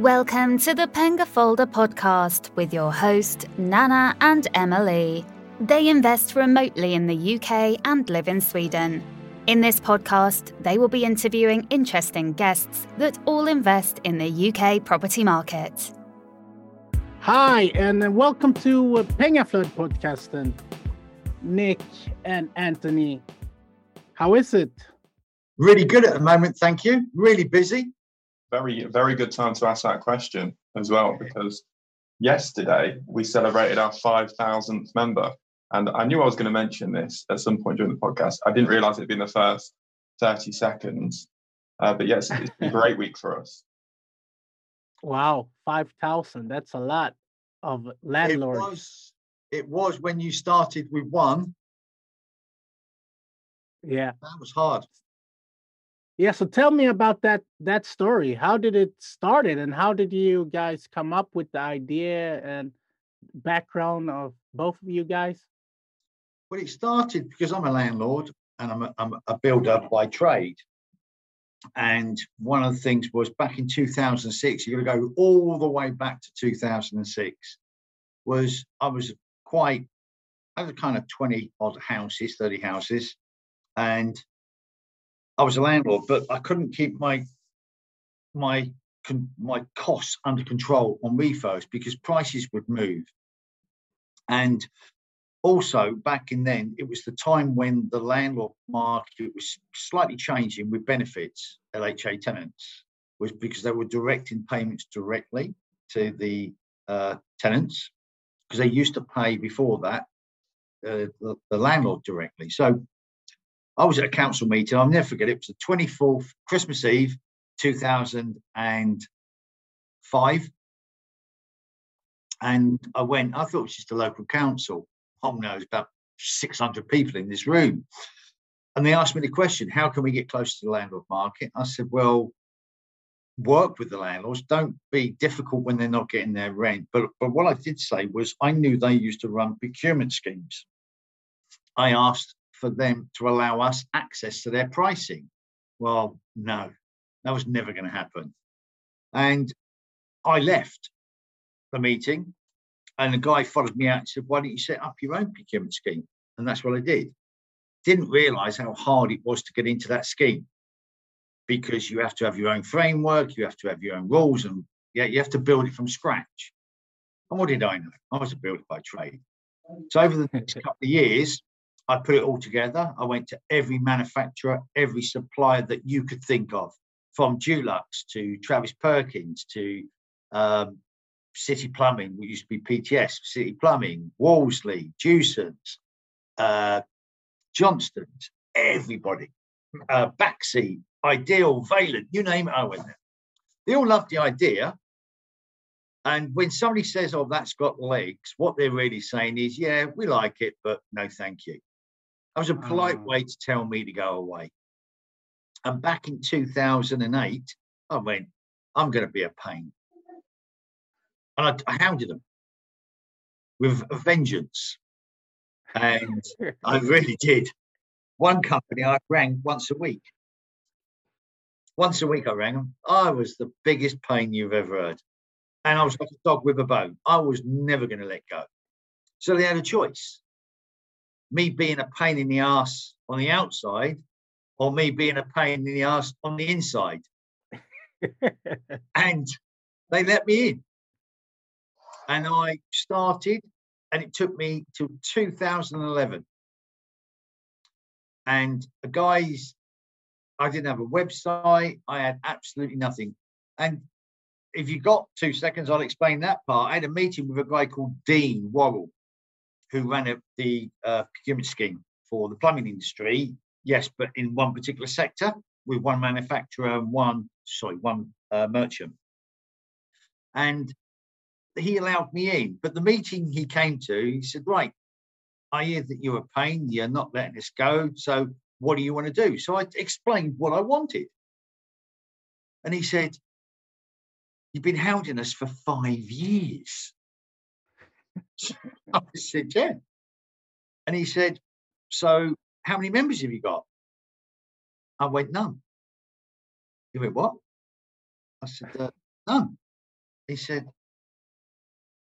Welcome to the Penga Folder podcast with your host, Nana and Emily. They invest remotely in the UK and live in Sweden. In this podcast, they will be interviewing interesting guests that all invest in the UK property market. Hi, and welcome to uh, Pengaflöd podcast. And Nick and Anthony, how is it? Really good at the moment, thank you. Really busy. Very, very good time to ask that question as well, because yesterday we celebrated our 5,000th member. And I knew I was going to mention this at some point during the podcast. I didn't realize it'd been the first 30 seconds. Uh, but yes, it's been a great week for us. Wow, 5,000. That's a lot of landlords. It was, it was when you started with one. Yeah. That was hard. Yeah, so tell me about that that story. How did it started and how did you guys come up with the idea and background of both of you guys? Well, it started because I'm a landlord and I'm a, I'm a builder by trade. And one of the things was back in 2006, you're going to go all the way back to 2006, was I was quite, I was kind of 20 odd houses, 30 houses. And I was a landlord, but I couldn't keep my my my costs under control on refos because prices would move. And also back in then, it was the time when the landlord market was slightly changing with benefits, LHA tenants, was because they were directing payments directly to the uh, tenants because they used to pay before that uh, the, the landlord directly. So I was at a council meeting. I'll never forget it. It was the 24th, Christmas Eve, 2005. And I went, I thought it was just a local council. Oh no, there's about 600 people in this room. And they asked me the question, how can we get close to the landlord market? I said, well, work with the landlords. Don't be difficult when they're not getting their rent. But, but what I did say was I knew they used to run procurement schemes. I asked for them to allow us access to their pricing. Well, no, that was never going to happen. And I left the meeting, and the guy followed me out and said, Why don't you set up your own procurement scheme? And that's what I did. Didn't realize how hard it was to get into that scheme because you have to have your own framework, you have to have your own rules, and yeah, you have to build it from scratch. And what did I know? I was a builder by trade. So over the next couple of years, I put it all together. I went to every manufacturer, every supplier that you could think of, from Dulux to Travis Perkins to um, City Plumbing, which used to be PTS, City Plumbing, Wolseley, Jewson's, uh, Johnstone's, everybody, uh, Baxi, Ideal, Vaillant, you name it, I went there. They all loved the idea. And when somebody says, oh, that's got legs, what they're really saying is, yeah, we like it, but no, thank you. That was a polite Oh. way to tell me to go away. And back in 2008, I went, I'm going to be a pain. And I, I hounded them with a vengeance. And I really did. One company I rang once a week. Once a week I rang them. I was the biggest pain you've ever heard. And I was like a dog with a bone. I was never going to let go. So they had a choice me being a pain in the ass on the outside or me being a pain in the ass on the inside. and they let me in. And I started, and it took me to 2011. And the guys, I didn't have a website, I had absolutely nothing. And if you got two seconds, I'll explain that part. I had a meeting with a guy called Dean Worrell, who ran a, the uh, procurement scheme for the plumbing industry. Yes, but in one particular sector with one manufacturer and one, sorry, one uh, merchant. And he allowed me in. But the meeting he came to, he said, Right, I hear that you're a pain, you're not letting us go. So what do you want to do? So I explained what I wanted. And he said, You've been hounding us for five years. I said, Yeah. And he said, So how many members have you got? I went, None. He went, What? I said, uh, None. he said,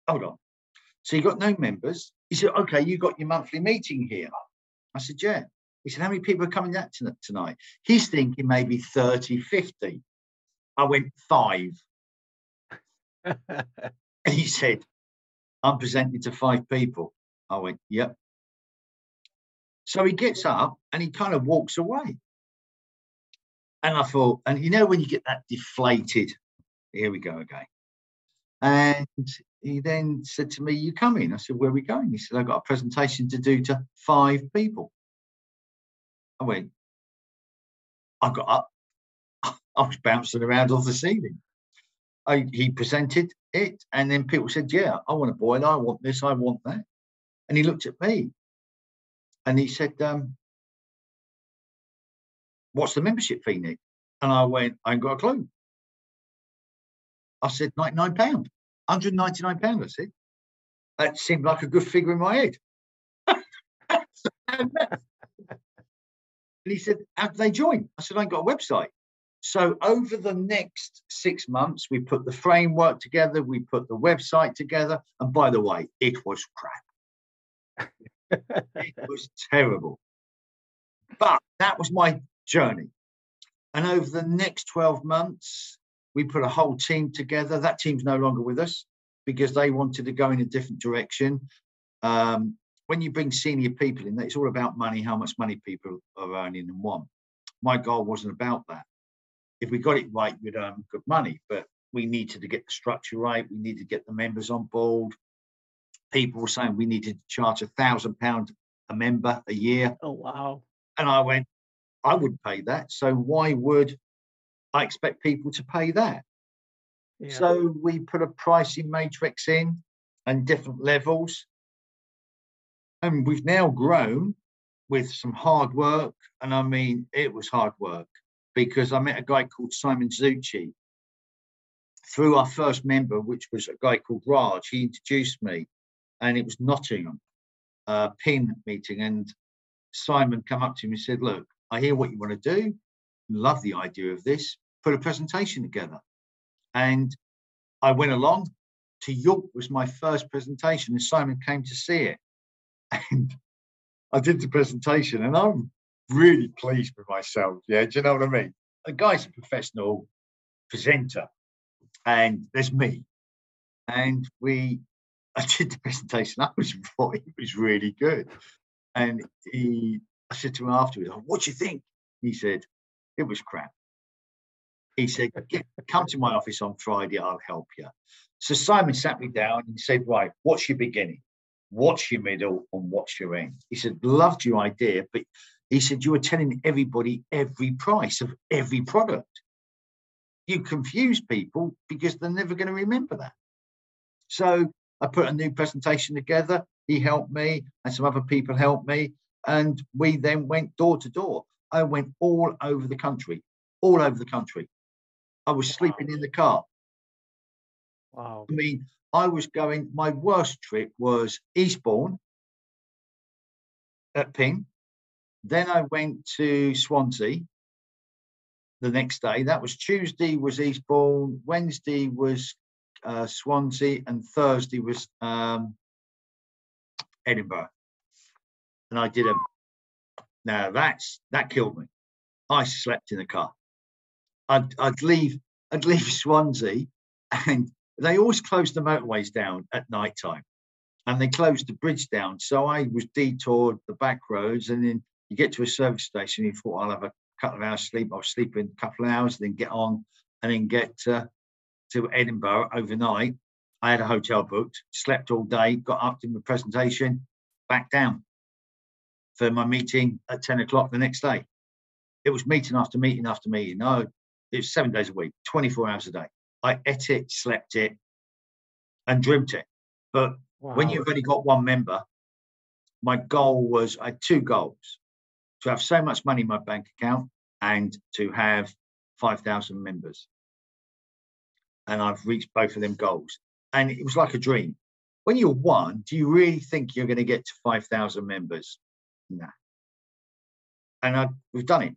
hold on. So you got no members? He said, okay, you got your monthly meeting here. I said, yeah. He said, how many people are coming out tonight? He's thinking maybe 30, 50. I went five. and he said, I'm presenting to five people. I went, yep. So he gets up and he kind of walks away. And I thought, and you know, when you get that deflated, here we go again. And he then said to me, You coming? I said, Where are we going? He said, I've got a presentation to do to five people. I went, I got up. I was bouncing around off the ceiling. I, he presented it, and then people said, Yeah, I want a boil. I want this. I want that. And he looked at me and he said, um, What's the membership fee, Nick? And I went, I ain't got a clue. I said, £99, £199. I said, that seemed like a good figure in my head. and he said, How did they join? I said, I ain't got a website. So over the next six months, we put the framework together, we put the website together. And by the way, it was crap. it was terrible. But that was my journey. And over the next 12 months, we put a whole team together. That team's no longer with us because they wanted to go in a different direction. Um, when you bring senior people in, it's all about money, how much money people are earning and want. My goal wasn't about that. If we got it right, we'd earn good money, but we needed to get the structure right. We needed to get the members on board. People were saying we needed to charge a thousand pound a member a year. Oh wow! And I went, I wouldn't pay that. So why would I expect people to pay that? Yeah. So we put a pricing matrix in and different levels. And we've now grown with some hard work. And I mean, it was hard work because I met a guy called Simon Zutshi through our first member, which was a guy called Raj. He introduced me, and it was Nottingham uh, pin meeting. And Simon come up to me and said, Look, I hear what you want to do. Love the idea of this. Put a presentation together. And I went along to York was my first presentation, and Simon came to see it. And I did the presentation, and I'm really pleased with myself. Yeah, do you know what I mean? The guy's a professional presenter, and there's me. And we, I did the presentation. I was thought it was really good, and he I said to him afterwards, what do you think? He said, it was crap. He said, come to my office on Friday, I'll help you. So Simon sat me down and said, right, what's your beginning? What's your middle and what's your end? He said, loved your idea, but he said, you were telling everybody every price of every product. You confuse people because they're never going to remember that. So I put a new presentation together. He helped me and some other people helped me. And we then went door to door. I went all over the country, all over the country. I was sleeping in the car. Wow. I mean, I was going, my worst trip was Eastbourne at Ping. Then I went to Swansea the next day. That was Tuesday was Eastbourne, Wednesday was uh, Swansea, and Thursday was um, Edinburgh and I did a. Now that's that killed me. I slept in the car. I'd, I'd leave. I'd leave Swansea, and they always closed the motorways down at night time, and they closed the bridge down. So I was detoured the back roads, and then you get to a service station. You thought I'll have a couple of hours sleep. I'll sleep in a couple of hours, then get on, and then get uh, to Edinburgh overnight. I had a hotel booked, slept all day, got up to the presentation, back down for my meeting at 10 o'clock the next day. It was meeting after meeting after meeting. No, it was seven days a week, 24 hours a day. I ate it, slept it, and dreamt it. But wow. when you've only got one member, my goal was I had two goals to have so much money in my bank account and to have 5,000 members. And I've reached both of them goals. And it was like a dream. When you're one, do you really think you're going to get to 5,000 members? No. And I, we've done it.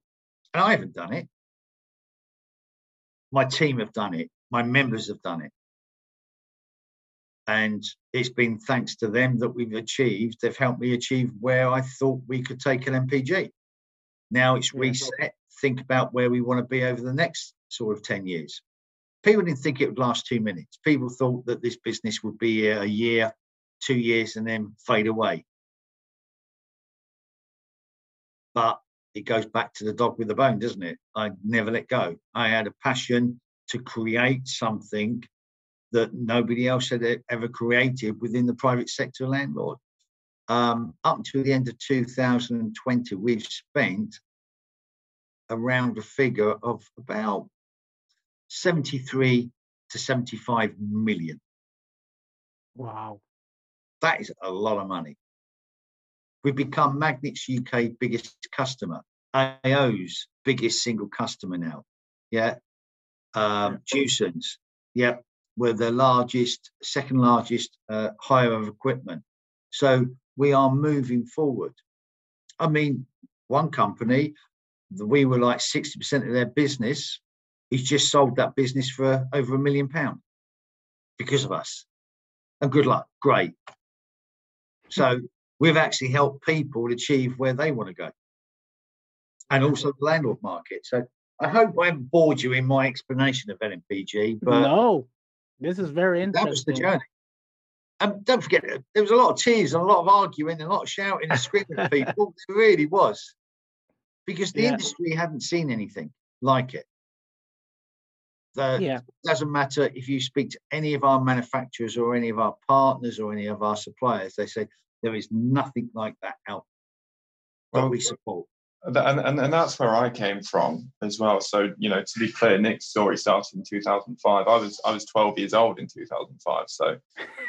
And I haven't done it. My team have done it. My members have done it. And it's been thanks to them that we've achieved, they've helped me achieve where I thought we could take an LMPG. Now it's reset, think about where we want to be over the next sort of 10 years. People didn't think it would last two minutes. People thought that this business would be a year, two years, and then fade away. But it goes back to the dog with the bone, doesn't it? I never let go. I had a passion to create something that nobody else had ever created within the private sector landlord. Um, up until the end of 2020, we've spent around a figure of about 73 to 75 million. Wow. That is a lot of money. We've become Magnet's UK biggest customer, AO's biggest single customer now. Yeah. Um, Jewson's, yeah, we're the largest, second largest uh, hire of equipment. So we are moving forward. I mean, one company, we were like 60% of their business. He's just sold that business for over a million pounds because of us. And good luck, great. So we've actually helped people achieve where they want to go. And also the landlord market. So I hope I haven't bored you in my explanation of LMPG, but no, this is very interesting. That was the journey. And don't forget, uh, there was a lot of tears and a lot of arguing and a lot of shouting and screaming at people. It really was. Because the yeah. industry hadn't seen anything like it. The, yeah. It doesn't matter if you speak to any of our manufacturers or any of our partners or any of our suppliers, they say there is nothing like that out that we support and, and, and that's where I came from as well. So you know, to be clear, Nick's story started in 2005. I was I was 12 years old in 2005. So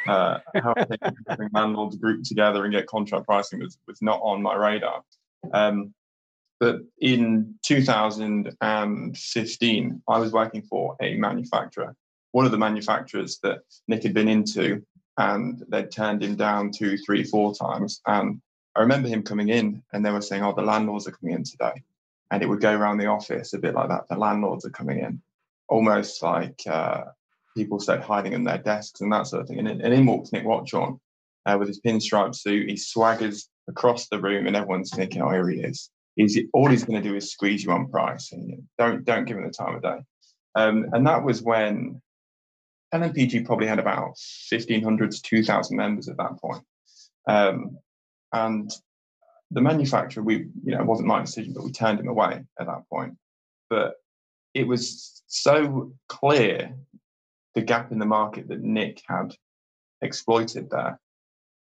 uh, helping landlords group together and get contract pricing was was not on my radar. Um, but in 2015, I was working for a manufacturer, one of the manufacturers that Nick had been into, and they'd turned him down two, three, four times, and I remember him coming in and they were saying, oh, the landlords are coming in today. And it would go around the office a bit like that. The landlords are coming in, almost like uh, people started hiding in their desks and that sort of thing. And, and in walks Nick Watchorn uh, with his pinstripe suit. He swaggers across the room and everyone's thinking, oh, here he is. He's, all he's going to do is squeeze you on price and don't, don't give him the time of day. Um, and that was when LMPG probably had about 1,500 to 2,000 members at that point. Um, and the manufacturer, we, you know, it wasn't my decision, but we turned him away at that point. But it was so clear the gap in the market that Nick had exploited there.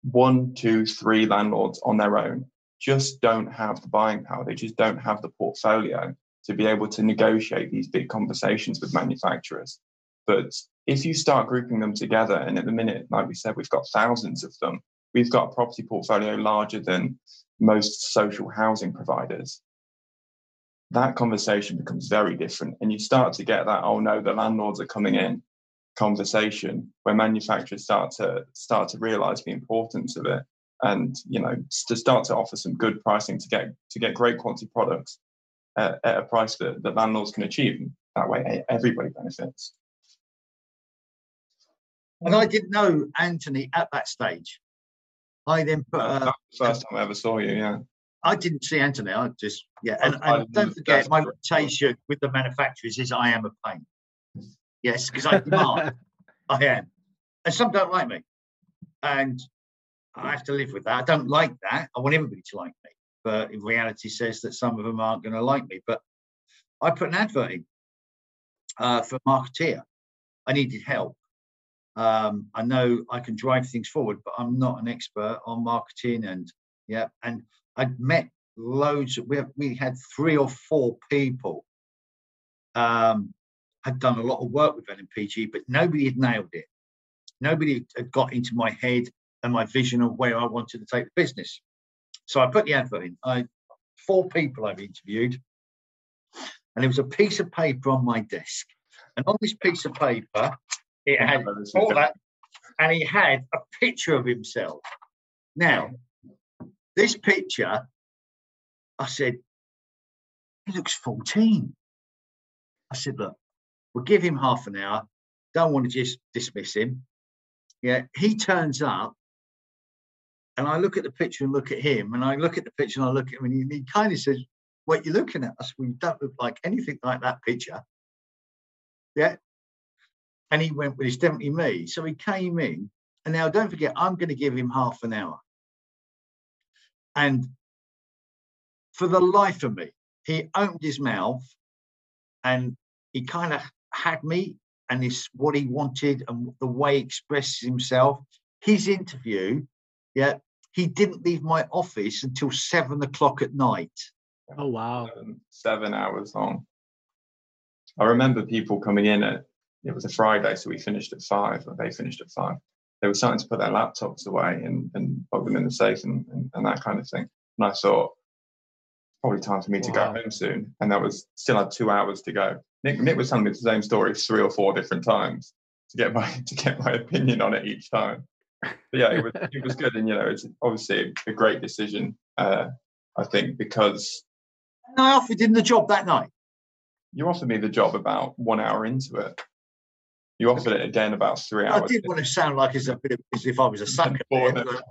One, two, three landlords on their own just don't have the buying power. They just don't have the portfolio to be able to negotiate these big conversations with manufacturers. But if you start grouping them together, and at the minute, like we said, we've got thousands of them, we've got a property portfolio larger than most social housing providers. That conversation becomes very different. And you start to get that, oh no, the landlords are coming in conversation where manufacturers start to start to realize the importance of it and you know to start to offer some good pricing to get to get great quality products at, at a price that, that landlords can achieve that way everybody benefits and i didn't know anthony at that stage I then put. Uh, first time I ever saw you. Yeah. I didn't see Anthony. I just yeah, and, and don't forget my reputation with the manufacturers is I am a pain. Yes, because I demand. I am, and some don't like me, and I have to live with that. I don't like that. I want everybody to like me, but reality, says that some of them aren't going to like me. But I put an advert in uh, for marketeer. I needed help, um, I know I can drive things forward, but I'm not an expert on marketing. And yeah, and I met loads. Of, we have, we had three or four people um, had done a lot of work with LMPG, but nobody had nailed it. Nobody had got into my head and my vision of where I wanted to take the business. So I put the advert in. I four people I've interviewed, and there was a piece of paper on my desk. And on this piece of paper, it had all that, and he had a picture of himself. Now, this picture, I said, he looks 14. I said, look, we'll give him half an hour. Don't want to just dismiss him. Yeah, he turns up, and I look at the picture and look at him, and I look at the picture and I look at him, and he, he kind of says, "What you looking at us? We don't look like anything like that picture." Yeah, and he went, "Well, it's definitely me." So he came in, and now don't forget, I'm going to give him half an hour, and for the life of me, he opened his mouth, and he kind of had me and this what he wanted and the way he expresses himself. His interview, yeah, he didn't leave my office until seven o'clock at night. Oh wow. Seven, seven hours long. I remember people coming in at it was a Friday, so we finished at five, or they finished at five. They were starting to put their laptops away and, and plug them in the safe and, and, and that kind of thing. And I thought, probably time for me to Wow. go home soon. And that was still had two hours to go. Nick, Nick was telling me the same story three or four different times to get my to get my opinion on it each time. But yeah, it was it was good, and you know, it's obviously a great decision. Uh, I think because And I offered him the job that night. you offered me the job about one hour into it. You offered it again about three hours. I hours. did want to sound like as a bit of, as if I was a sucker. before there, that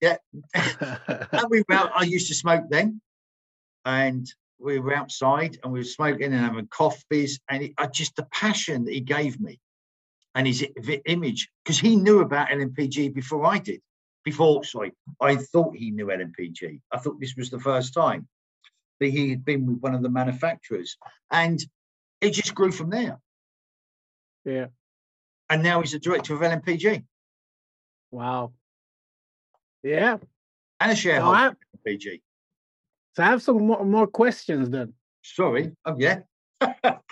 but- time. and we were out, I used to smoke then, and we were outside and we were smoking and having coffees, and it, uh, just the passion that he gave me, and his image, because he knew about LMPG before I did. Before, sorry, I thought he knew LMPG. I thought this was the first time that he had been with one of the manufacturers, and it just grew from there. yeah. And now he's the director of LMPG Wow. Yeah. and a So shareholder I, of LMPG. so I have some more, more questions then. Sorry, oh yeah.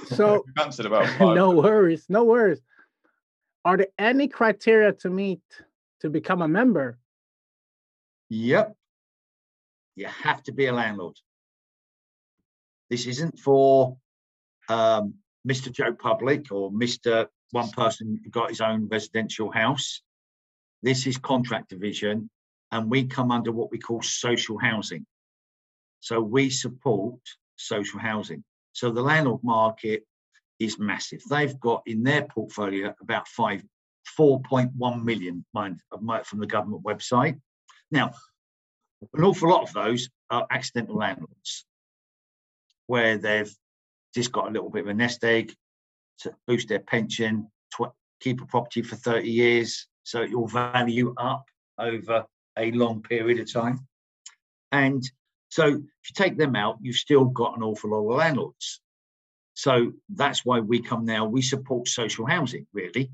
So We've answered about five. no worries, no worries. Are there any criteria to meet to become a member? Yep. You have to be a landlord. This isn't for um, Mr. Joe Public or Mr. One person got his own residential house. This is contract division, and we come under what we call social housing. So we support social housing. So the landlord market is massive. They've got in their portfolio about five, 4.1 million mind, from the government website. Now, an awful lot of those are accidental landlords where they've just got a little bit of a nest egg to boost their pension, tw- keep a property for 30 years, so it will value up over a long period of time. And so if you take them out, you've still got an awful lot of landlords. So that's why we come now. We support social housing, really.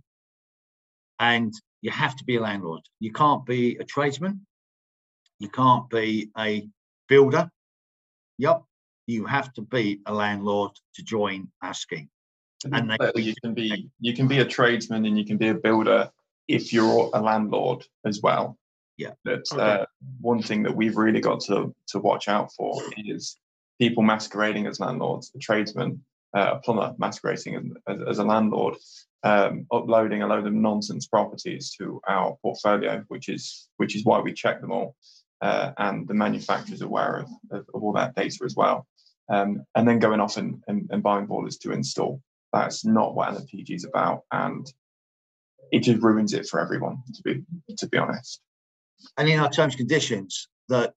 And you have to be a landlord. You can't be a tradesman. You can't be a builder. Yep. You have to be a landlord to join our scheme. And they- you can be you can be a tradesman and you can be a builder if you're a landlord as well. Yeah. That's Okay. uh, one thing that we've really got to to watch out for is people masquerading as landlords, a tradesman, uh, a plumber masquerading as, as, as a landlord, um, uploading a load of nonsense properties to our portfolio, which is which is why we check them all, uh, and the manufacturer's aware of, of, of all that data as well, um, and then going off and, and, and buying boilers to install that's not what LMPG is about, and it just ruins it for everyone. To be to be honest, And in our terms and conditions, that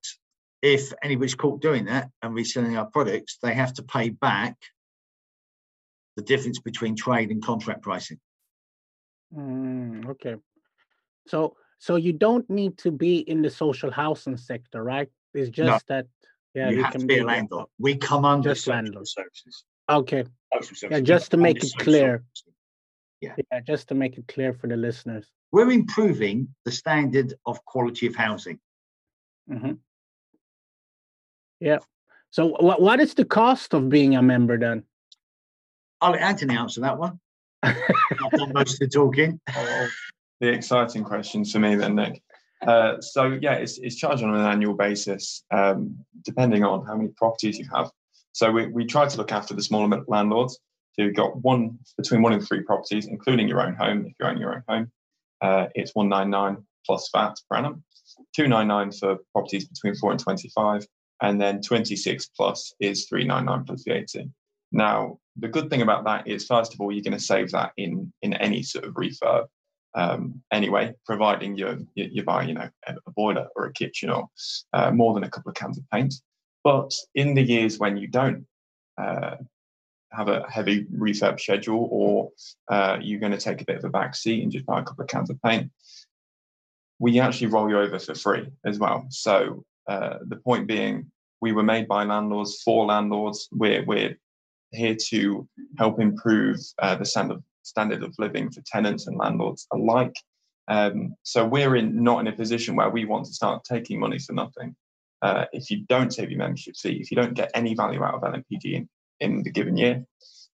if anybody's caught doing that and reselling our products, they have to pay back the difference between trade and contract pricing. Mm, okay. So so you don't need to be in the social housing sector, right? It's just that yeah, you have to be a landlord. We come under Just social landlord. services. Okay. Social services. We just to make it social clear. services. Yeah, just to make it clear for the listeners. We're improving the standard of quality of housing. hmm Yeah. So what what is the cost of being a member then? I'll let Anthony answer that one. I've done most of the talking. the exciting questions for me then, Nick. Uh, so yeah, it's, it's charged on an annual basis, um, depending on how many properties you have. So we, we try to look after the smaller landlords. So you've got one between one and three properties, including your own home. If you own your own home, uh, it's one nine nine plus VAT per annum. Two nine nine for properties between four and twenty five, and then twenty six plus is three nine nine plus VAT. Now, the good thing about that is, first of all, you're going to save that in in any sort of refurb. um, anyway, providing you, you, buy, you know, a, a, boiler or a kitchen or uh, more than a couple of cans of paint. But in the years when you don't uh, have a heavy refurb schedule or uh, you're going to take a bit of a back seat and just buy a couple of cans of paint, we actually roll you over for free as well. So uh, the point being, we were made by landlords for landlords. We're, we're here to help improve uh, the standard, standard of living for tenants and landlords alike. Um, so we're in not in a position where we want to start taking money for nothing. Uh, if you don't save your membership fee, if you don't get any value out of LMPG in, in the given year,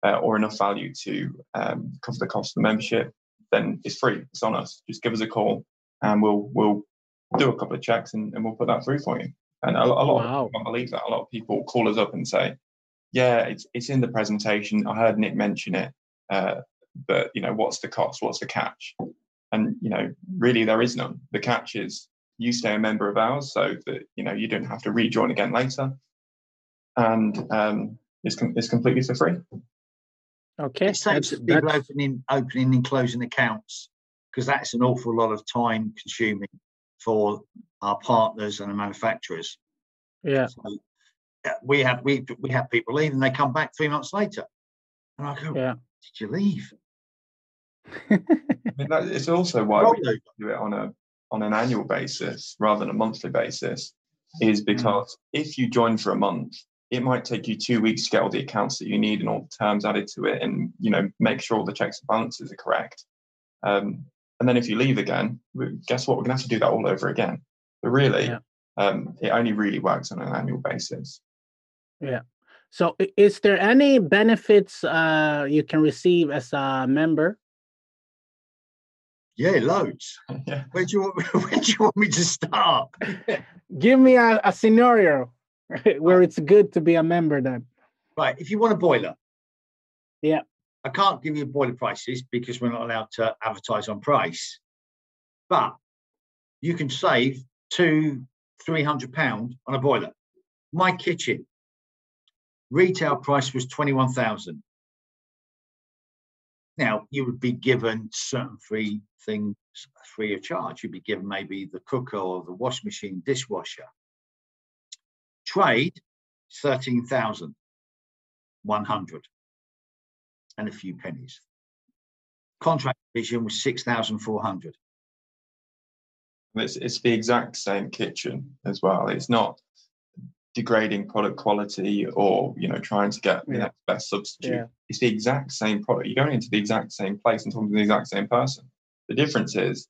uh, or enough value to um, cover the cost of the membership, then it's free. It's on us. Just give us a call, and we'll we'll do a couple of checks and, and we'll put that through for you. And a, a lot wow. of people believe that. A lot of people call us up and say, "Yeah, it's it's in the presentation. I heard Nick mention it, uh, but you know, what's the cost? What's the catch?" And you know, really, there is none. The catch is you stay a member of ours, so that you know you don't have to rejoin again later, and um, it's com- it's completely for free. Okay, it saves people opening opening and closing accounts because that's an awful lot of time consuming for our partners and the manufacturers. Yeah. So, we have we we have people leave and they come back three months later, and I go, yeah. "Did you leave?" I mean, that, it's also why we do it on a on an annual basis rather than a monthly basis, is mm. because mm. if you join for a month, it might take you two weeks to get all the accounts that you need and all the terms added to it, and you know make sure all the checks and balances are correct. Um, and then if you leave again, guess what? We're going to have to do that all over again. But really, yeah. um, it only really works on an annual basis. Yeah. So, is there any benefits uh, you can receive as a member? Yeah, loads. yeah. Where do you want? Where do you want me to start? Give me a, a scenario where it's good to be a member. Then, right. If you want a boiler, yeah, I can't give you boiler prices because we're not allowed to advertise on price, but you can save two, three hundred pound on a boiler. My kitchen retail price was twenty one thousand. Now you would be given certain free things free of charge. You'd be given maybe the cooker or the wash machine, dishwasher. Trade thirteen thousand one hundred and a few pennies. Contract division was 6,400. It's, it's the exact same kitchen as well. It's not degrading product quality or you know trying to get the next best substitute. Yeah. It's the exact same product. You're going into the exact same place and talking to the exact same person. The difference is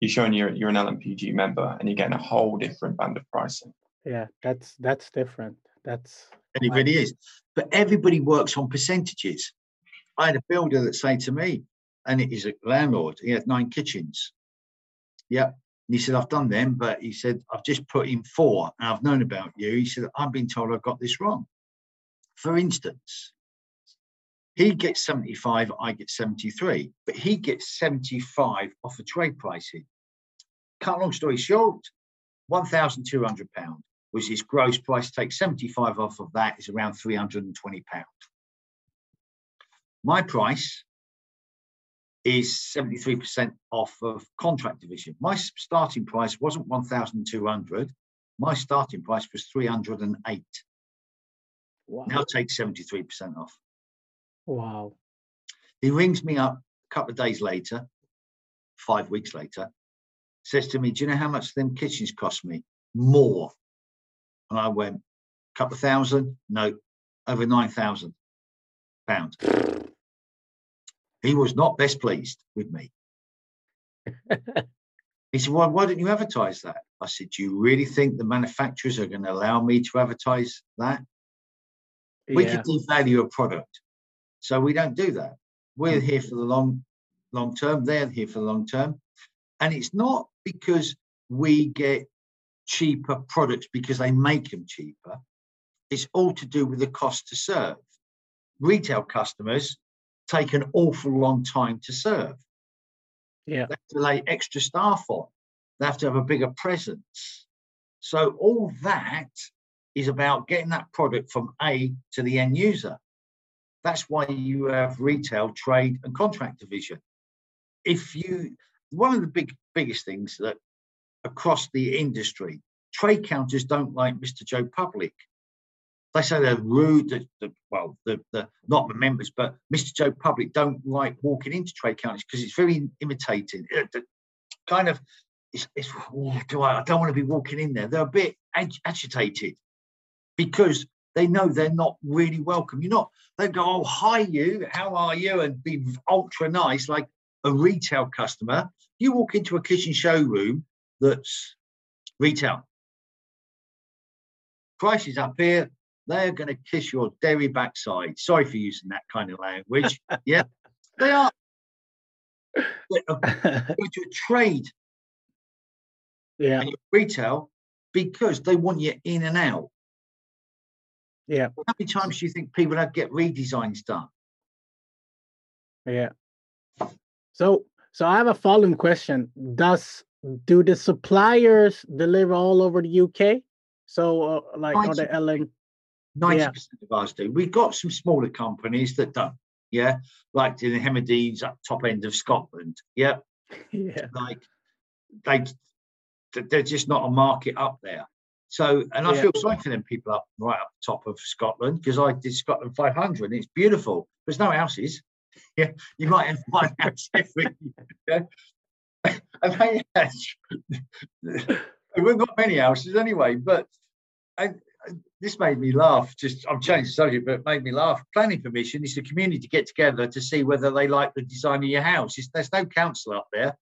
you're showing you're, you're an LMPG member and you're getting a whole different band of pricing. Yeah, that's that's different. That's it really is. But everybody works on percentages. I had a builder that say to me, and he's a landlord, he had nine kitchens. Yeah. And he said, I've done them, but he said, I've just put in four and I've known about you. He said, I've been told I've got this wrong. For instance, he gets 75, I get 73, but he gets 75 off the trade pricing. Cut long story short, £1,200 was his gross price. Take 75 off of that is around £320. My price is 73% off of contract division. My starting price wasn't 1,200. My starting price was 308. Wow. Now take 73% off. Wow. He rings me up a couple of days later, five weeks later, says to me, Do you know how much them kitchens cost me? More. And I went, a couple of thousand? No, over 9,000 pounds. He was not best pleased with me. he said, well, why don't you advertise that? I said, Do you really think the manufacturers are going to allow me to advertise that? Yeah. We could devalue a product. So we don't do that. We're hmm. here for the long long term, they're here for the long term. And it's not because we get cheaper products because they make them cheaper. It's all to do with the cost to serve. Retail customers take an awful long time to serve. Yeah. They have to lay extra staff on. They have to have a bigger presence. So all that is about getting that product from A to the end user. That's why you have retail, trade, and contract division. if you one of the big biggest things that across the industry, trade counters don't like Mr. Joe Public. They say they're rude. The, the, well, the, the not the members, but Mr. Joe Public don't like walking into trade counters because it's very imitating. Uh, the, kind of, it's, it's oh, do I, I don't want to be walking in there. They're a bit ag- agitated because they know they're not really welcome. You're not. They go, "Oh, hi, you. How are you?" and be ultra nice, like a retail customer. You walk into a kitchen showroom that's retail. Prices up here, they are going to kiss your dairy backside. Sorry for using that kind of language. yeah, they are. It's a trade. Yeah. retail because they want you in and out. Yeah. How many times do you think people have get redesigns done? Yeah. So, so I have a following question. Does do the suppliers deliver all over the UK? So, uh, like, are they LA? 90% yeah. of ours do. We've got some smaller companies that don't. Yeah. Like the Hemidines at top end of Scotland. Yeah. Yeah. Like they they're just not a market up there. So, and I yeah. feel sorry for them people up right up top of Scotland because I did Scotland 500 and it's beautiful. There's no houses. Yeah, you might have one house every year. And they, there were not many houses anyway, but and this made me laugh. Just I'm changing the subject, but it made me laugh. Planning permission is the community to get together to see whether they like the design of your house. It's, there's no council up there.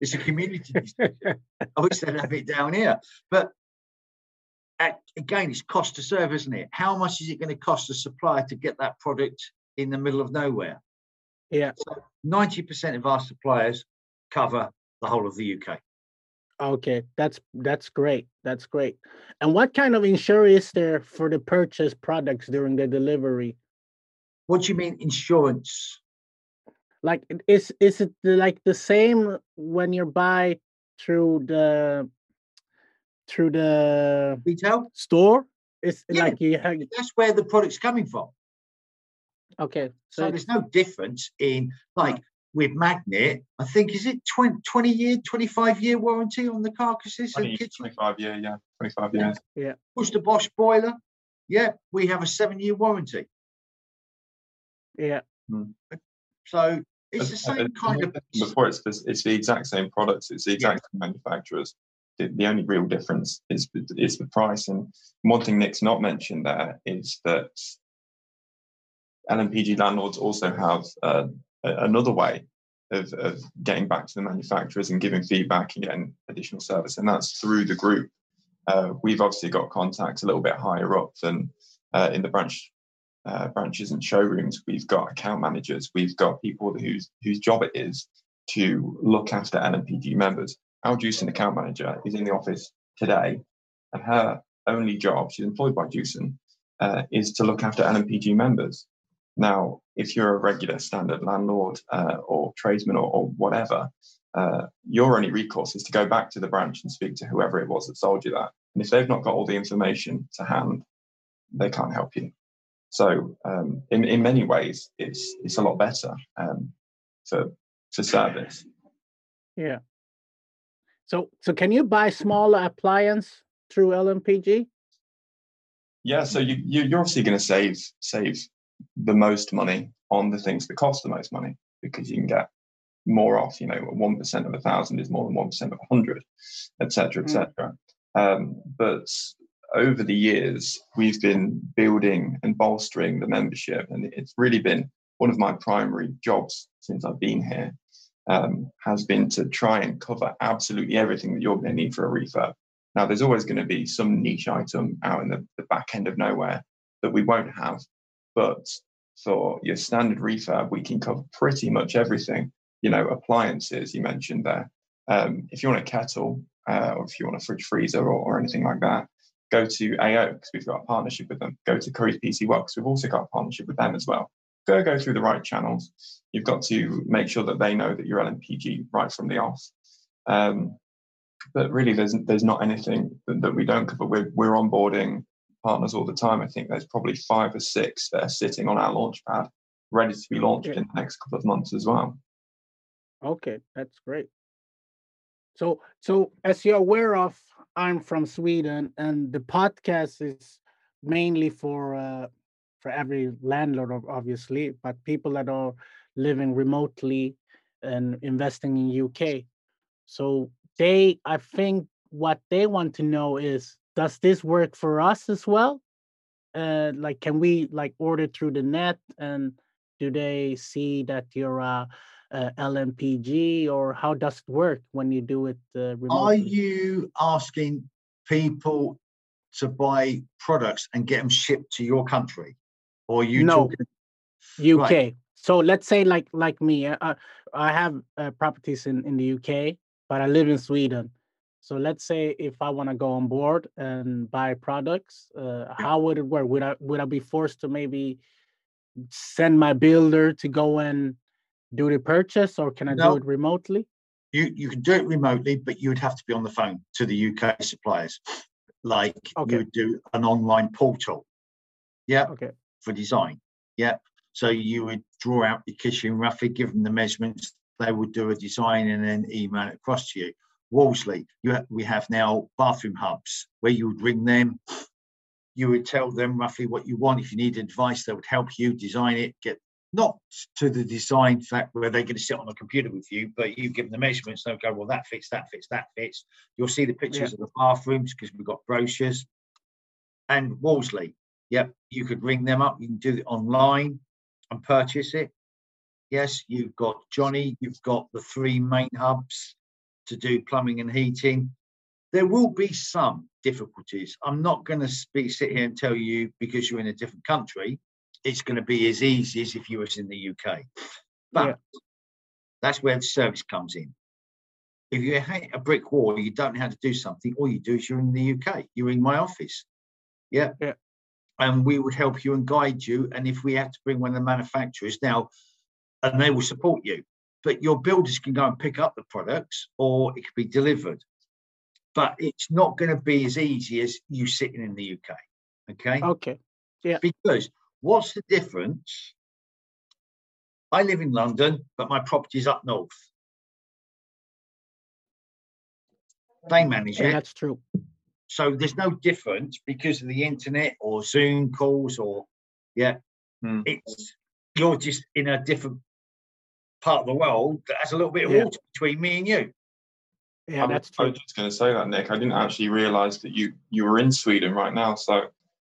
It's a community. I wish they'd have it down here. But at, again, it's cost to serve, isn't it? How much is it going to cost the supplier to get that product in the middle of nowhere? yeah. So 90% of our suppliers cover the whole of the UK. Okay, that's that's great. That's great. And what kind of insurance is there for the purchase products during the delivery? What do you mean insurance? Like, is is it like the same when you buy through the through the Retail? store? It's Yeah. like you have That's where the product's coming from. okay. So So there's no difference in like with Magnet, I think is it 20, 20 year, 25 year warranty on the carcasses and kitchen? 25 year, yeah, 25 years. Yeah. Push the Bosch boiler. Yeah, we have a seven year warranty. yeah, So it's the same as kind I of mentioned Before it's the, it's the exact same products, it's the exact same manufacturers. The, the only real difference is is the price. And one thing Nick's not mentioned there is that LMPG landlords also have uh, a- another way of, of getting back to the manufacturers and giving feedback and getting additional service, and that's through the group. Uh, we've obviously got contacts a little bit higher up than uh, in the branch uh, branches and showrooms. We've got account managers. We've got people whose whose job it is to look after LMPG members. Our Jewson account manager is in the office today, and her only job, she's employed by Jewson, uh, is to look after LMPG members. Now, if you're a regular standard landlord uh, or tradesman or, or whatever, uh, your only recourse is to go back to the branch and speak to whoever it was that sold you that. And if they've not got all the information to hand, they can't help you. So, um, in, in many ways, it's it's a lot better um, for for service. yeah. So so can you buy smaller appliance through LMPG? Yeah, so you, you you're obviously going to save save the most money on the things that cost the most money because you can get more off. You know, one percent of a thousand is more than one percent of a hundred, etc., Mm. etc. Um, but over the years, we've been building and bolstering the membership, and it's really been one of my primary jobs since I've been here. Um, has been to try and cover absolutely everything that you're going to need for a refurb. Now, there's always going to be some niche item out in the, the back end of nowhere that we won't have. But for your standard refurb, we can cover pretty much everything. You know, appliances you mentioned there. Um, if you want a kettle uh, or if you want a fridge freezer or, or anything like that, go to AO because we've got a partnership with them. Go to Currys PC World. Because we've also got a partnership with them as well. Go go through the right channels. You've got to make sure that they know that you're LMPG right from the off. Um, but really, there's there's not anything that, that we don't cover. We're we're onboarding partners all the time. I think there's probably five or six that are sitting on our launch pad, ready to be launched Yeah. in the next couple of months as well. Okay, that's great. So, so as you're aware of, I'm from Sweden, and the podcast is mainly for uh, for every landlord, obviously, but people that are living remotely and investing in UK. So they, I think, what they want to know is, does this work for us as well? Uh, like, can we like order through the net, and do they see that you're a, a LMPG, or how does it work when you do it uh, remotely? Are you asking people to buy products and get them shipped to your country, or you no talking... UK? Right. So let's say like like me, uh, I have uh, properties in in the UK, but I live in Sweden. So let's say if I want to go on board and buy products, uh, how would it work? Would I would I be forced to maybe send my builder to go and do the purchase, or can I no. do it remotely? You you can do it remotely, but you would have to be on the phone to the UK suppliers, like okay. you would do an online portal. Yeah. Okay. For design. Yeah. So you would draw out your kitchen roughly, give them the measurements. They would do a design and then email it across to you. Wolseley, you ha- we have now bathroom hubs where you would ring them. You would tell them roughly what you want. If you need advice, they would help you design it. Get not to the design fact where they're going to sit on a computer with you, but you give them the measurements. They'll go, well, that fits, that fits, that fits. You'll see the pictures yeah. of the bathrooms because we've got brochures. And Wolseley, yep, you could ring them up. You can do it online and purchase it. Yes, you've got Johnny, you've got the three main hubs to do plumbing and heating. There will be some difficulties. I'm not going to be sit here and tell you because you're in a different country, it's going to be as easy as if you was in the UK. But yeah. that's where the service comes in. If you hit a brick wall, you don't know how to do something, all you do is you're in the UK. You're in my office. Yeah. Yeah and we would help you and guide you. And if we have to bring one of the manufacturers now, and they will support you, but your builders can go and pick up the products or it could be delivered. But it's not going to be as easy as you sitting in the UK. Okay. Okay. Yeah. Because what's the difference? I live in London, but my property is up north. They manage yeah, it. That's true. So there's no difference because of the internet or Zoom calls or yeah, hmm. it's you're just in a different part of the world that has a little bit of yeah. water between me and you. Yeah, that's true. I was just going to say that, Nick. I didn't actually realise that you you were in Sweden right now, so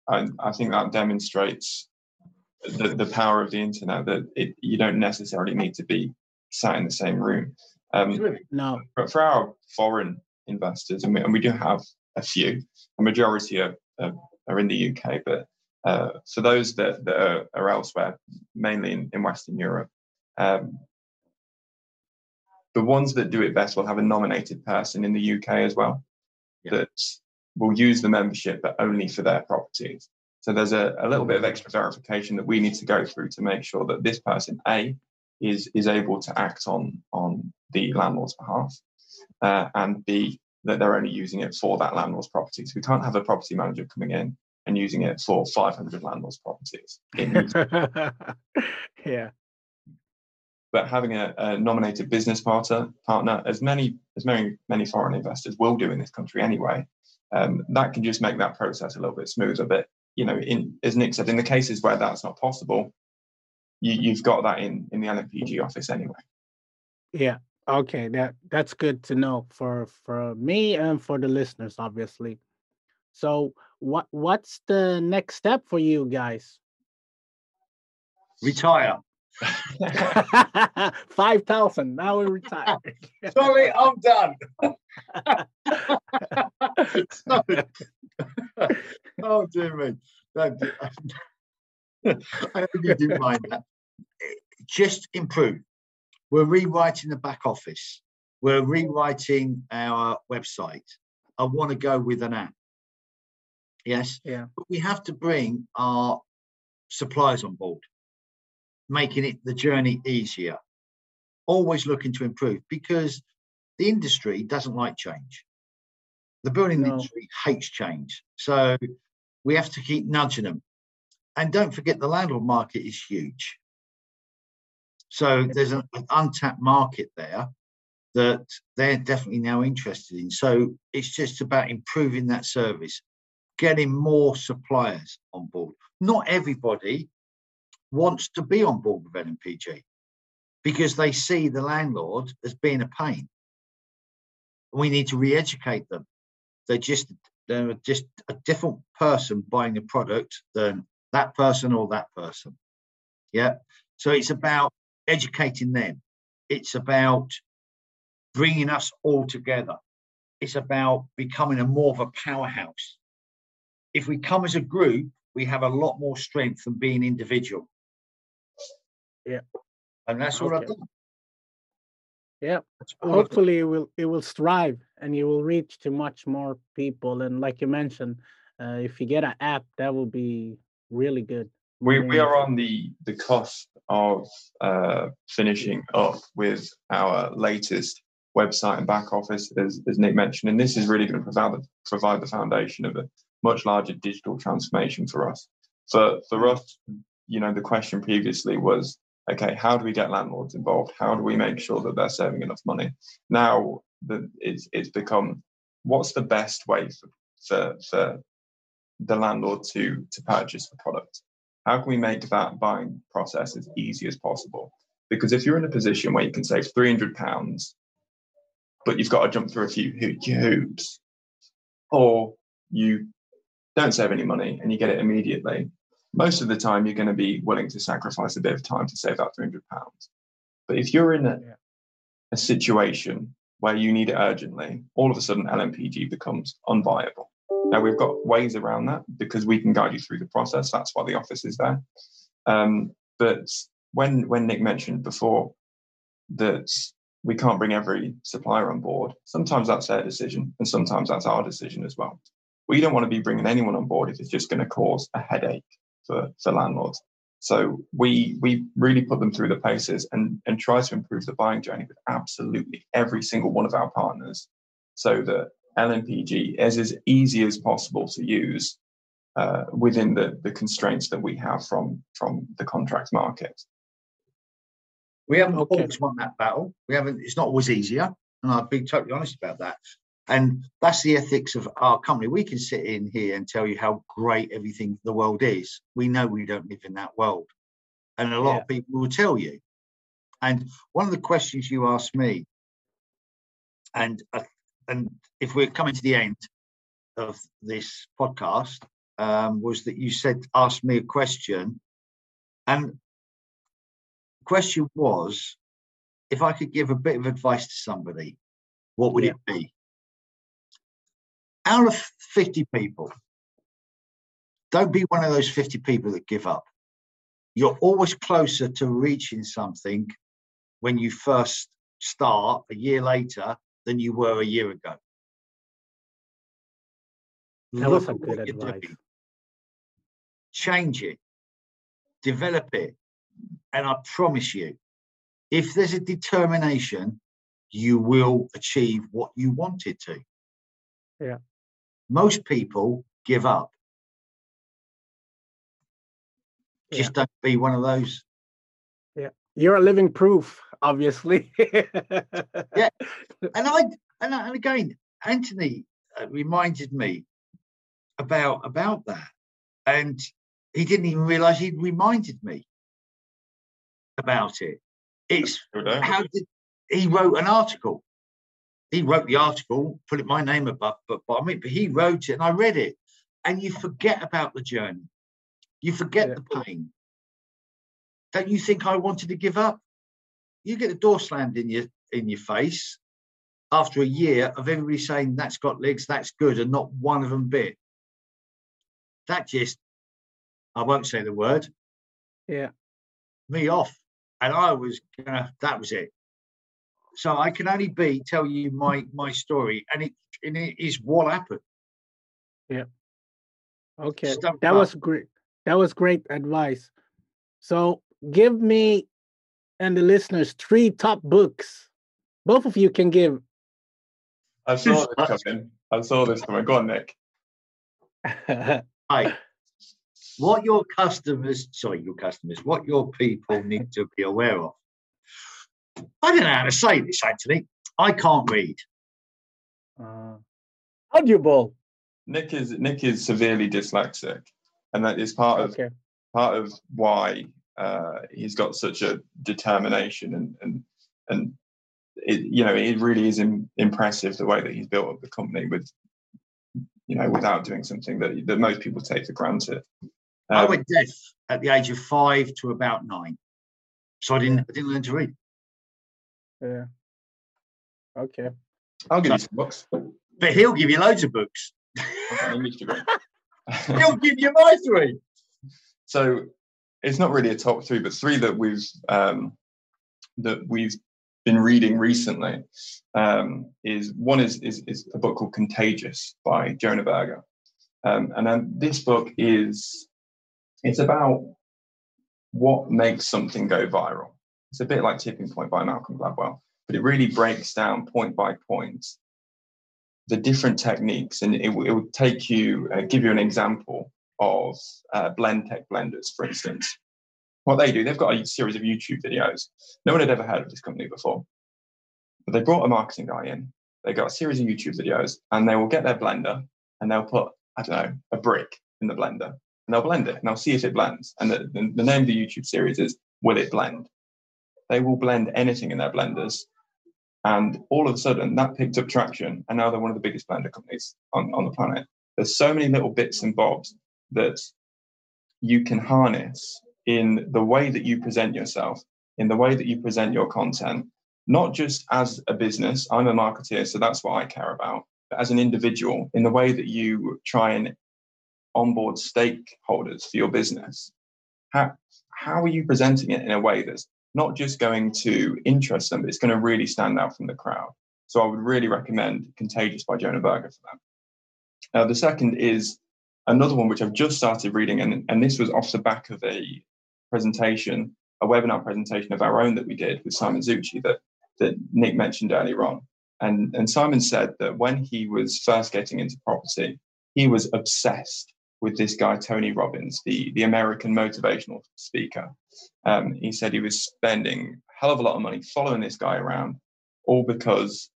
I, I think that demonstrates the, the power of the internet. That it, you don't necessarily need to be sat in the same room. Um, no, but for our foreign investors, and we, and we do have a few. A majority are, are, are in the UK, but uh, for those that, that are, are elsewhere, mainly in, in Western Europe, um, the ones that do it best will have a nominated person in the UK as well yeah. that will use the membership, but only for their properties. So there's a, a little bit of extra verification that we need to go through to make sure that this person, A, is, is able to act on, on the landlord's behalf, uh, and B, that they're only using it for that landlord's property. So we can't have a property manager coming in and using it for 500 landlords' properties. yeah. But having a, a, nominated business partner, partner, as many as many many foreign investors will do in this country anyway, um, that can just make that process a little bit smoother. But you know, in as Nick said, in the cases where that's not possible, you, have got that in in the LMPG office anyway. Yeah, Okay, that that's good to know for for me and for the listeners, obviously. So, what what's the next step for you guys? Retire. Five thousand. Now we retire. Sorry, I'm done. oh dear me. I hope you didn't mind that. Just improve. We're rewriting the back office. We're rewriting our website. I want to go with an app. Yes. Yeah. But we have to bring our suppliers on board, making it the journey easier. Always looking to improve because the industry doesn't like change. The building no. industry hates change. So we have to keep nudging them. And don't forget the landlord market is huge. So there's an, an untapped market there that they're definitely now interested in. So it's just about improving that service, getting more suppliers on board. Not everybody wants to be on board with LMPG because they see the landlord as being a pain. We need to re-educate them. They're just they're just a different person buying a product than that person or that person. Yeah. So it's about educating them. It's about bringing us all together. It's about becoming a more of a powerhouse. If we come as a group, we have a lot more strength than being individual. Yeah. And that's what I've done. Yeah. Hopefully it will it will strive and you will reach to much more people. And like you mentioned, uh, if you get an app, that will be really good. We we are on the the cusp of uh, finishing up with our latest website and back office, as, as Nick mentioned, and this is really going to provide the, provide the foundation of a much larger digital transformation for us. For for us, you know, the question previously was, okay, how do we get landlords involved? How do we make sure that they're saving enough money? Now that it's it's become, what's the best way for for, for the landlord to to purchase the product? How can we make that buying process as easy as possible? Because if you're in a position where you can save three hundred pounds but you've got to jump through a few hoops, or you don't save any money and you get it immediately. Most of the time, you're going to be willing to sacrifice a bit of time to save that £300. But if you're in a, a situation where you need it urgently, all of a sudden LMPG becomes unviable. Now, we've got ways around that because we can guide you through the process. That's why the office is there. Um, but when, when Nick mentioned before that we can't bring every supplier on board. Sometimes that's their decision, and sometimes that's our decision as well. We don't want to be bringing anyone on board if it's just going to cause a headache for, for landlords. So we we really put them through the paces and, and try to improve the buying journey with absolutely every single one of our partners so that LMPG is as easy as possible to use uh, within the, the constraints that we have from, from the contract market. We haven't okay. always won that battle. We haven't. It's not always easier, and I'll be totally honest about that. And that's the ethics of our company. We can sit in here and tell you how great everything the world is. We know we don't live in that world, and a lot yeah. of people will tell you. And one of the questions you asked me, and uh, and if we're coming to the end of this podcast, um, was that you said ask me a question, and the question was if I could give a bit of advice to somebody, what would yeah. it be? Out of 50 people, don't be one of those 50 people that give up. You're always closer to reaching something when you first start a year later than you were a year ago. That Look was a good advice. Change it, develop it, and I promise you, if there's a determination, you will achieve what you wanted to. Yeah. Most people give up. Just don't be one of those. Yeah. You're a living proof, obviously. yeah. And I and, I, and again, Anthony uh, reminded me about about that. And he didn't even realize he'd reminded me about it. It's how did he wrote an article. He wrote the article, put it my name above, but, but I mean, but he wrote it and I read it, and you forget about the journey. You forget yeah. the pain. Don't you think I wanted to give up? You get the door slammed in your in your face after a year of everybody saying that's got legs, that's good, and not one of them bit. That just, I won't say the word. Yeah. Me off and I was gonna. That was it. So I can only be tell you my my story, and it and it is what happened. Yeah. Okay, that was great. That was great advice. So give me and the listeners three top books. Both of you can give. I saw this coming. I saw this coming. Go on, Nick. Hi what your customers, sorry, your customers, what your people need to be aware of. I don't know how to say this, actually. I can't read. Uh, audible. Nick is Nick is severely dyslexic, and that is part of okay. part of why uh, he's got such a determination and and and it, you know it really is Im- impressive the way that he's built up the company with you know without doing something that that most people take for granted. Um, I went deaf at the age of five to about nine, so I didn't I didn't learn to read. Yeah. Okay. I'll give so, you some books. But he'll give you loads of books. he'll give you my three. So it's not really a top three, but three that we've um, that we've been reading recently um, is one is, is, is a book called Contagious by Jonah Berger, um, and then this book is it's about what makes something go viral. It's a bit like Tipping Point by Malcolm Gladwell, but it really breaks down point by point the different techniques, and it, it will take you uh, give you an example of uh, Blendtec blenders, for instance. What they do, they've got a series of YouTube videos. No one had ever heard of this company before, but they brought a marketing guy in. They got a series of YouTube videos, and they will get their blender and they'll put I don't know a brick in the blender, and they'll blend it, and they'll see if it blends. And the, the, the name of the YouTube series is Will It Blend? They will blend anything in their blenders and all of a sudden, that picked up traction, and now they're one of the biggest blender companies on, on the planet. There's so many little bits and bobs that you can harness in the way that you present yourself, in the way that you present your content, not just as a business. I'm a marketer, so that's what I care about, but as an individual, in the way that you try and onboard stakeholders for your business. How, how are you presenting it in a way that's not just going to interest them, but it's going to really stand out from the crowd. So I would really recommend Contagious by Jonah Berger for that. Uh, the second is another one which I've just started reading, and, and this was off the back of a presentation, a webinar presentation of our own that we did with Simon Zutshi that, that Nick mentioned earlier on. And, and Simon said that when he was first getting into property, he was obsessed with this guy, Tony Robbins, the, the American motivational speaker. Um, he said he was spending a hell of a lot of money following this guy around, all because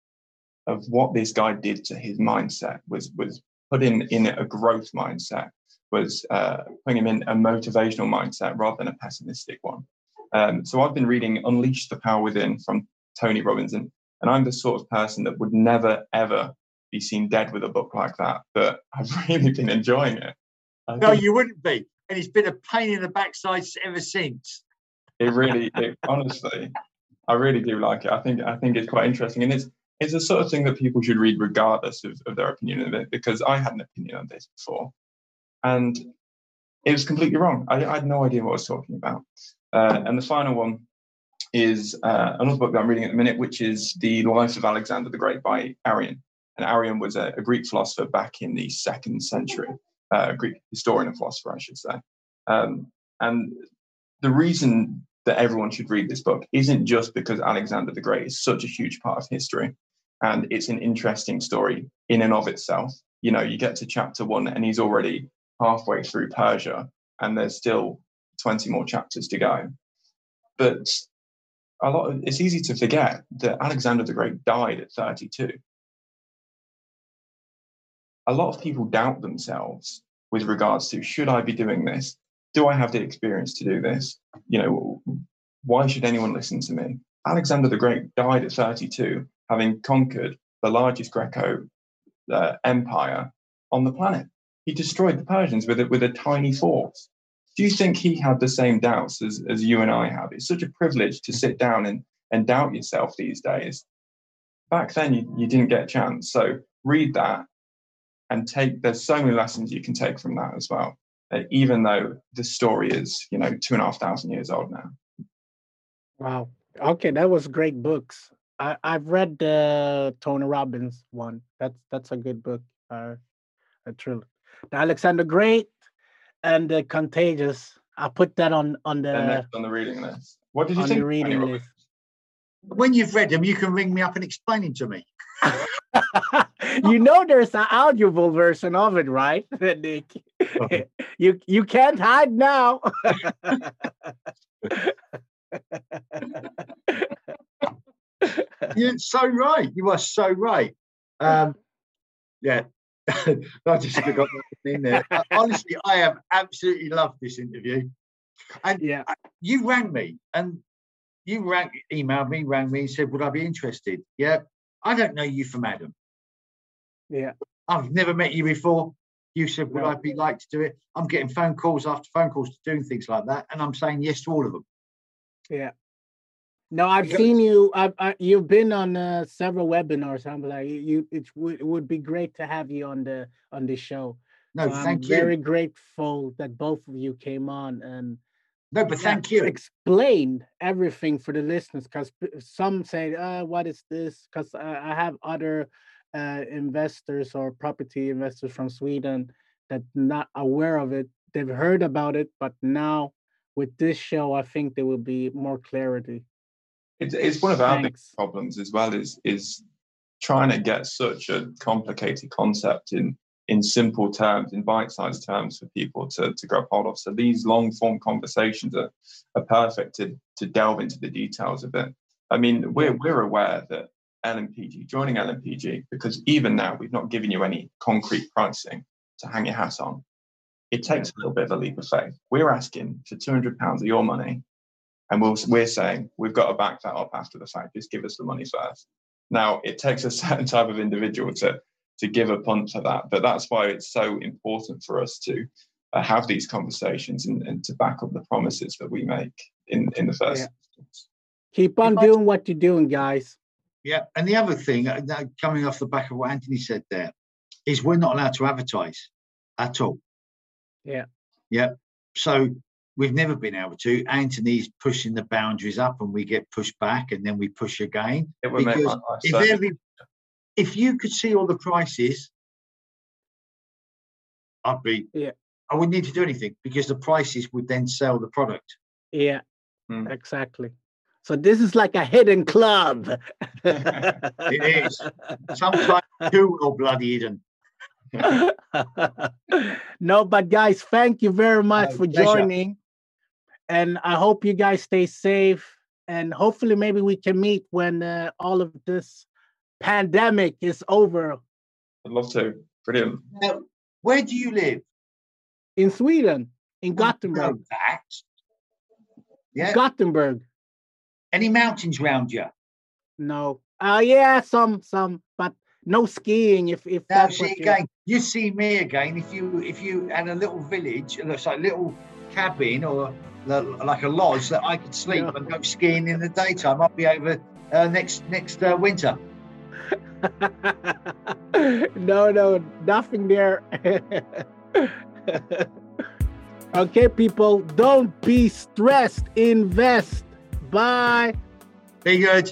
of what this guy did to his mindset, was, was putting in a growth mindset, was uh, putting him in a motivational mindset rather than a pessimistic one. Um, so I've been reading Unleash the Power Within from Tony Robbins, and, and I'm the sort of person that would never, ever be seen dead with a book like that, but I've really been enjoying it. No, you wouldn't be. And it's been a pain in the backside ever since. It really, it, honestly, I really do like it. I think I think it's quite interesting, and it's it's the sort of thing that people should read regardless of, of their opinion of it. Because I had an opinion on this before, and it was completely wrong. I, I had no idea what I was talking about. Uh, and the final one is uh, another book that I'm reading at the minute, which is The Life of Alexander the Great by Arrian. And Arrian was a, a Greek philosopher back in the second century uh, Greek historian and philosopher, I should say. Um, and the reason that everyone should read this book isn't just because Alexander the Great is such a huge part of history and it's an interesting story in and of itself. You know, you get to chapter one and he's already halfway through Persia and there's still 20 more chapters to go. But a lot of, it's easy to forget that Alexander the Great died at 32 a lot of people doubt themselves with regards to should I be doing this? Do I have the experience to do this? You know, why should anyone listen to me? Alexander the Great died at 32, having conquered the largest Greco uh, empire on the planet. He destroyed the Persians with a, with a tiny force. Do you think he had the same doubts as, as you and I have? It's such a privilege to sit down and, and doubt yourself these days. Back then, you, you didn't get a chance. So read that and take there's so many lessons you can take from that as well uh, even though the story is you know two and a half thousand years old now. Wow. Okay that was great books. I, i've read the tony robbins one. That's that's a good book uh a trilogy the alexander great and the contagious. I put that on on the on the reading list. What did you think the reading list. When you've read them you can ring me up and explain them to me you know there's an audible version of it, right, Nick? Okay. You you can't hide now. You're so right. You are so right. Um, yeah, I just forgot that in there. Honestly, I have absolutely loved this interview. And yeah, you rang me and you rang, emailed me, rang me, and said, "Would I be interested?" Yeah, I don't know you from Adam. Yeah, I've never met you before. You said, "Would no. I be like to do it?" I'm getting phone calls after phone calls to doing things like that, and I'm saying yes to all of them. Yeah. No, I've seen you. I've I, you've been on uh, several webinars. I'm like you. It would it would be great to have you on the on this show. No, so thank I'm you. Very grateful that both of you came on and. No, but thank you. Explained everything for the listeners because some say, uh, "What is this?" Because I have other uh, investors or property investors from Sweden that not aware of it. They've heard about it, but now with this show, I think there will be more clarity. It's, it's one of our big problems as well. Is is trying to get such a complicated concept in in simple terms, in bite-sized terms for people to, to grab hold of. So these long-form conversations are, are perfect to, to delve into the details of it. I mean, we're we're aware that LMPG, joining LMPG, because even now we've not given you any concrete pricing to hang your hat on. It takes a little bit of a leap of faith. We're asking for £200 of your money, and we we are saying we've got to back that up after the fact. Just give us the money first. Now, it takes a certain type of individual to, to give a punt for that, but that's why it's so important for us to uh, have these conversations and, and to back up the promises that we make in, in the first yeah. Keep on doing what you're doing, guys. Yeah, and the other thing, uh, coming off the back of what Anthony said there, is we're not allowed to advertise at all. Yeah. Yeah. So we've never been able to. Anthony's pushing the boundaries up, and we get pushed back, and then we push again. because if, every, if you could see all the prices, I'd be. Yeah. I wouldn't need to do anything because the prices would then sell the product. Yeah. Hmm. Exactly. So this is like a hidden club. it is. Sometimes too well bloody hidden. no, but guys, thank you very much My for pleasure. joining. And I hope you guys stay safe. And hopefully, maybe we can meet when uh, all of this pandemic is over. I'd love to. Brilliant. Now, where do you live? In Sweden, in Gothenburg. That. Yeah. Gothenburg. Any mountains around you? No. Uh yeah, some some, but no skiing if if now see again. You see me again if you if you had a little village, it looks like a little cabin or like a lodge that I could sleep yeah. and go skiing in the daytime. I'll be over uh, next next uh, winter. no, no, nothing there. okay, people, don't be stressed. Invest. Bye. Be good.